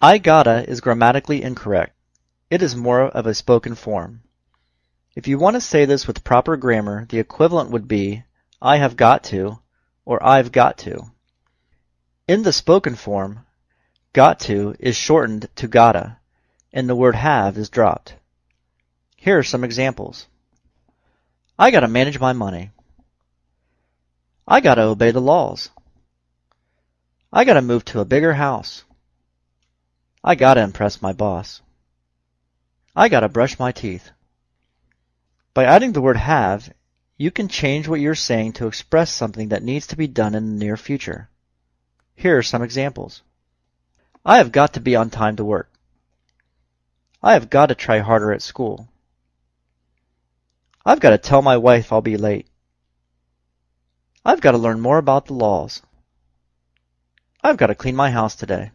I gotta is grammatically incorrect. It is more of a spoken form. If you want to say this with proper grammar, the equivalent would be I have got to or I've got to. In the spoken form, got to is shortened to gotta, and the word have is dropped. Here are some examples. I gotta manage my money. I gotta obey the laws. I gotta move to a bigger house. I gotta impress my boss. I gotta brush my teeth. By adding the word have, you can change what you're saying to express something that needs to be done in the near future. Here are some examples. I have got to be on time to work. I have got to try harder at school. I've got to tell my wife I'll be late. I've got to learn more about the laws. I've got to clean my house today.